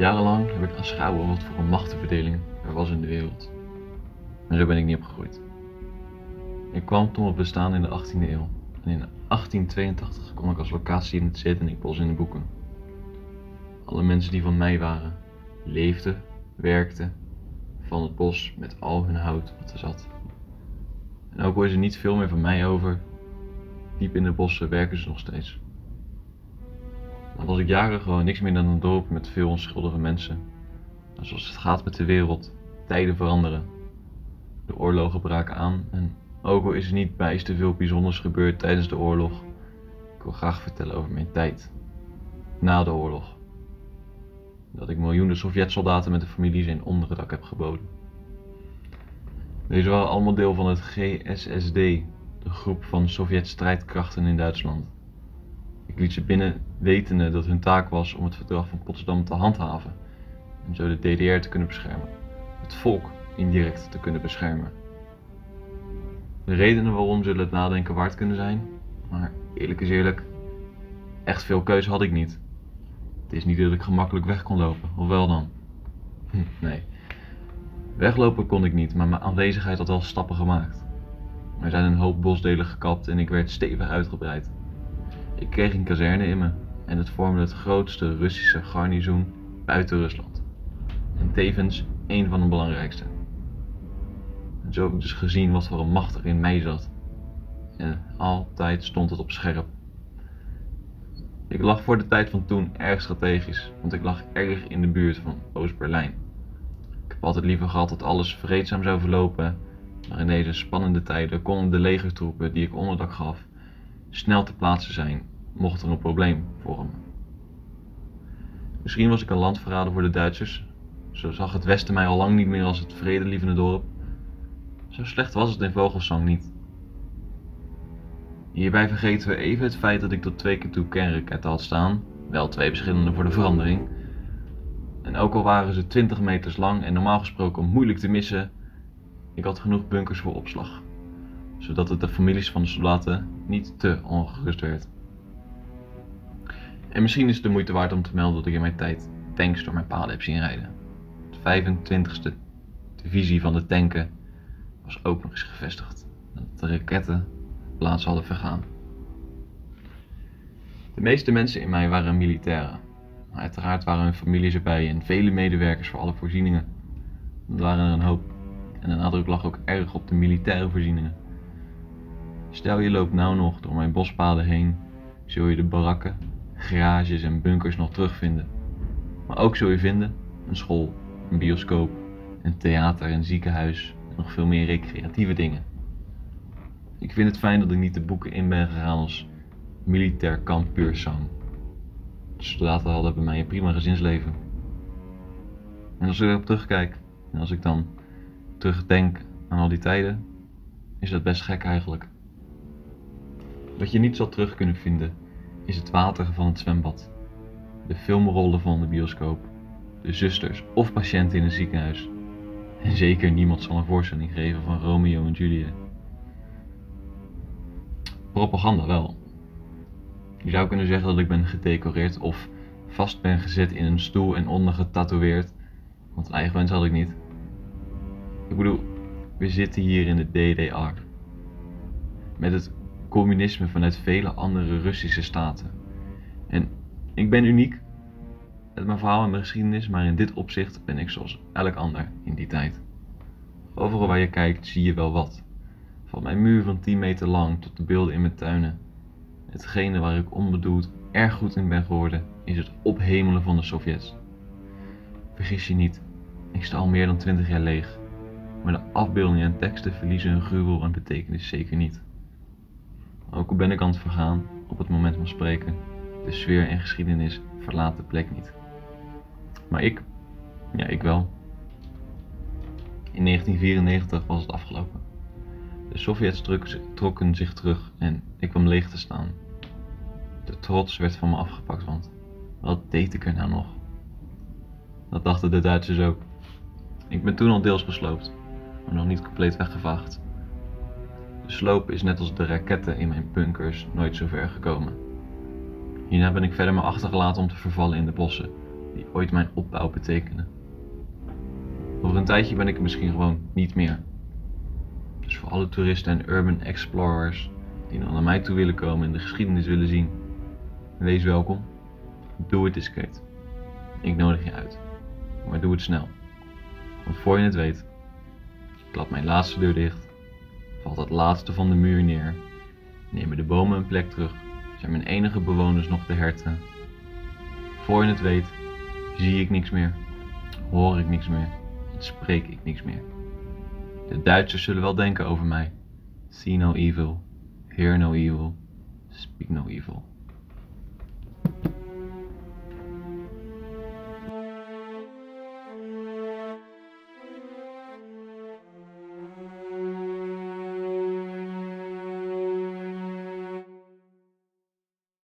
Jarenlang heb ik aanschouwen wat voor een machtenverdeling er was in de wereld. En zo ben ik niet opgegroeid. Ik kwam toen op bestaan in de 18e eeuw. En in 1882 kwam ik als locatie in het Zetenikbos in de boeken. Alle mensen die van mij waren, leefden, werkten van het bos met al hun hout wat er zat. En ook al is niet veel meer van mij over, diep in de bossen werken ze nog steeds. Dan was ik jaren gewoon niks meer dan een dorp met veel onschuldige mensen. En zoals het gaat met de wereld, tijden veranderen. De oorlogen braken aan en ook al is er niet bijster veel bijzonders gebeurd tijdens de oorlog, ik wil graag vertellen over mijn tijd. Na de oorlog. Dat ik miljoenen Sovjet-soldaten met de familie zijn onderdak heb geboden. Deze waren allemaal deel van het GSSD, de groep van Sovjet-strijdkrachten in Duitsland. Ik liet ze binnen wetende dat hun taak was om het verdrag van Potsdam te handhaven en zo de DDR te kunnen beschermen, het volk indirect te kunnen beschermen. De redenen waarom zullen het nadenken waard kunnen zijn, maar eerlijk is eerlijk, echt veel keuze had ik niet. Het is niet dat ik gemakkelijk weg kon lopen, of wel dan? Hm, nee. Weglopen kon ik niet, maar mijn aanwezigheid had wel stappen gemaakt. Er zijn een hoop bosdelen gekapt en ik werd stevig uitgebreid. Ik kreeg een kazerne in me en het vormde het grootste Russische garnizoen buiten Rusland. En tevens een van de belangrijkste. Zo heb ik dus gezien wat voor een macht er in mij zat. En altijd stond het op scherp. Ik lag voor de tijd van toen erg strategisch, want ik lag erg in de buurt van Oost-Berlijn. Ik heb altijd liever gehad dat alles vreedzaam zou verlopen, maar in deze spannende tijden konden de legertroepen die ik onderdak gaf snel te plaatsen zijn, mocht er een probleem vormen. Misschien was ik een landverrader voor de Duitsers, zo zag het Westen mij al lang niet meer als het vredelievende dorp. Zo slecht was het in Vogelsang niet. Hierbij vergeten we even het feit dat ik tot twee keer toe kernraketten had staan, wel twee verschillende voor de verandering. En ook al waren ze 20 meters lang en normaal gesproken moeilijk te missen, ik had genoeg bunkers voor opslag, zodat het de families van de soldaten niet te ongerust werd. En misschien is het de moeite waard om te melden dat ik in mijn tijd tanks door mijn paden heb zien rijden. De 25e divisie van de tanken was ook nog eens gevestigd. Dat de raketten plaats hadden vergaan. De meeste mensen in mij waren militairen. Maar uiteraard waren hun families erbij en vele medewerkers voor alle voorzieningen. Er waren er een hoop. En de nadruk lag ook erg op de militaire voorzieningen. Stel je loopt nou nog door mijn bospaden heen, zul je de barakken, garages en bunkers nog terugvinden. Maar ook zul je vinden een school, een bioscoop, een theater, een ziekenhuis en nog veel meer recreatieve dingen. Ik vind het fijn dat ik niet de boeken in ben gegaan als militair kamp puur sang. Hadden bij mij een prima gezinsleven. En als ik erop terugkijk en als ik dan terugdenk aan al die tijden, is dat best gek eigenlijk. Wat je niet zal terug kunnen vinden, is het water van het zwembad, de filmrollen van de bioscoop, de zusters of patiënten in een ziekenhuis. En zeker niemand zal een voorstelling geven van Romeo en Juliet. Propaganda wel. Je zou kunnen zeggen dat ik ben gedecoreerd of vast ben gezet in een stoel en onder getatoeëerd, want een eigen wens had ik niet. Ik bedoel, we zitten hier in de DDR. Met het communisme vanuit vele andere Russische staten. En ik ben uniek met mijn verhaal en mijn geschiedenis, maar in dit opzicht ben ik zoals elk ander in die tijd. Overal waar je kijkt zie je wel wat. Van mijn muur van 10 meter lang tot de beelden in mijn tuinen. Hetgene waar ik onbedoeld erg goed in ben geworden, is het ophemelen van de Sovjets. Vergis je niet, ik sta al meer dan 20 jaar leeg, maar de afbeeldingen en teksten verliezen hun gruwel en betekenis zeker niet. Ook al ben ik aan het vergaan op het moment van spreken, de sfeer en geschiedenis verlaat de plek niet. Maar ik, ja ik wel. In 1994 was het afgelopen. De Sovjets trokken zich terug en ik kwam leeg te staan. De trots werd van me afgepakt, want wat deed ik er nou nog? Dat dachten de Duitsers ook. Ik ben toen al deels gesloopt, maar nog niet compleet weggevaagd. De sloop is net als de raketten in mijn bunkers nooit zo ver gekomen. Hierna ben ik verder maar achtergelaten om te vervallen in de bossen, die ooit mijn opbouw betekenden. Over een tijdje ben ik er misschien gewoon niet meer. Dus voor alle toeristen en urban explorers die nog naar mij toe willen komen en de geschiedenis willen zien, wees welkom. Doe het Kate. Ik nodig je uit. Maar doe het snel. Want voor je het weet, klap mijn laatste deur dicht, valt het laatste van de muur neer, nemen de bomen een plek terug, zijn mijn enige bewoners nog de herten. Voor je het weet, zie ik niks meer, hoor ik niks meer spreek ik niks meer. De Duitsers zullen wel denken over mij. See no evil, hear no evil, speak no evil.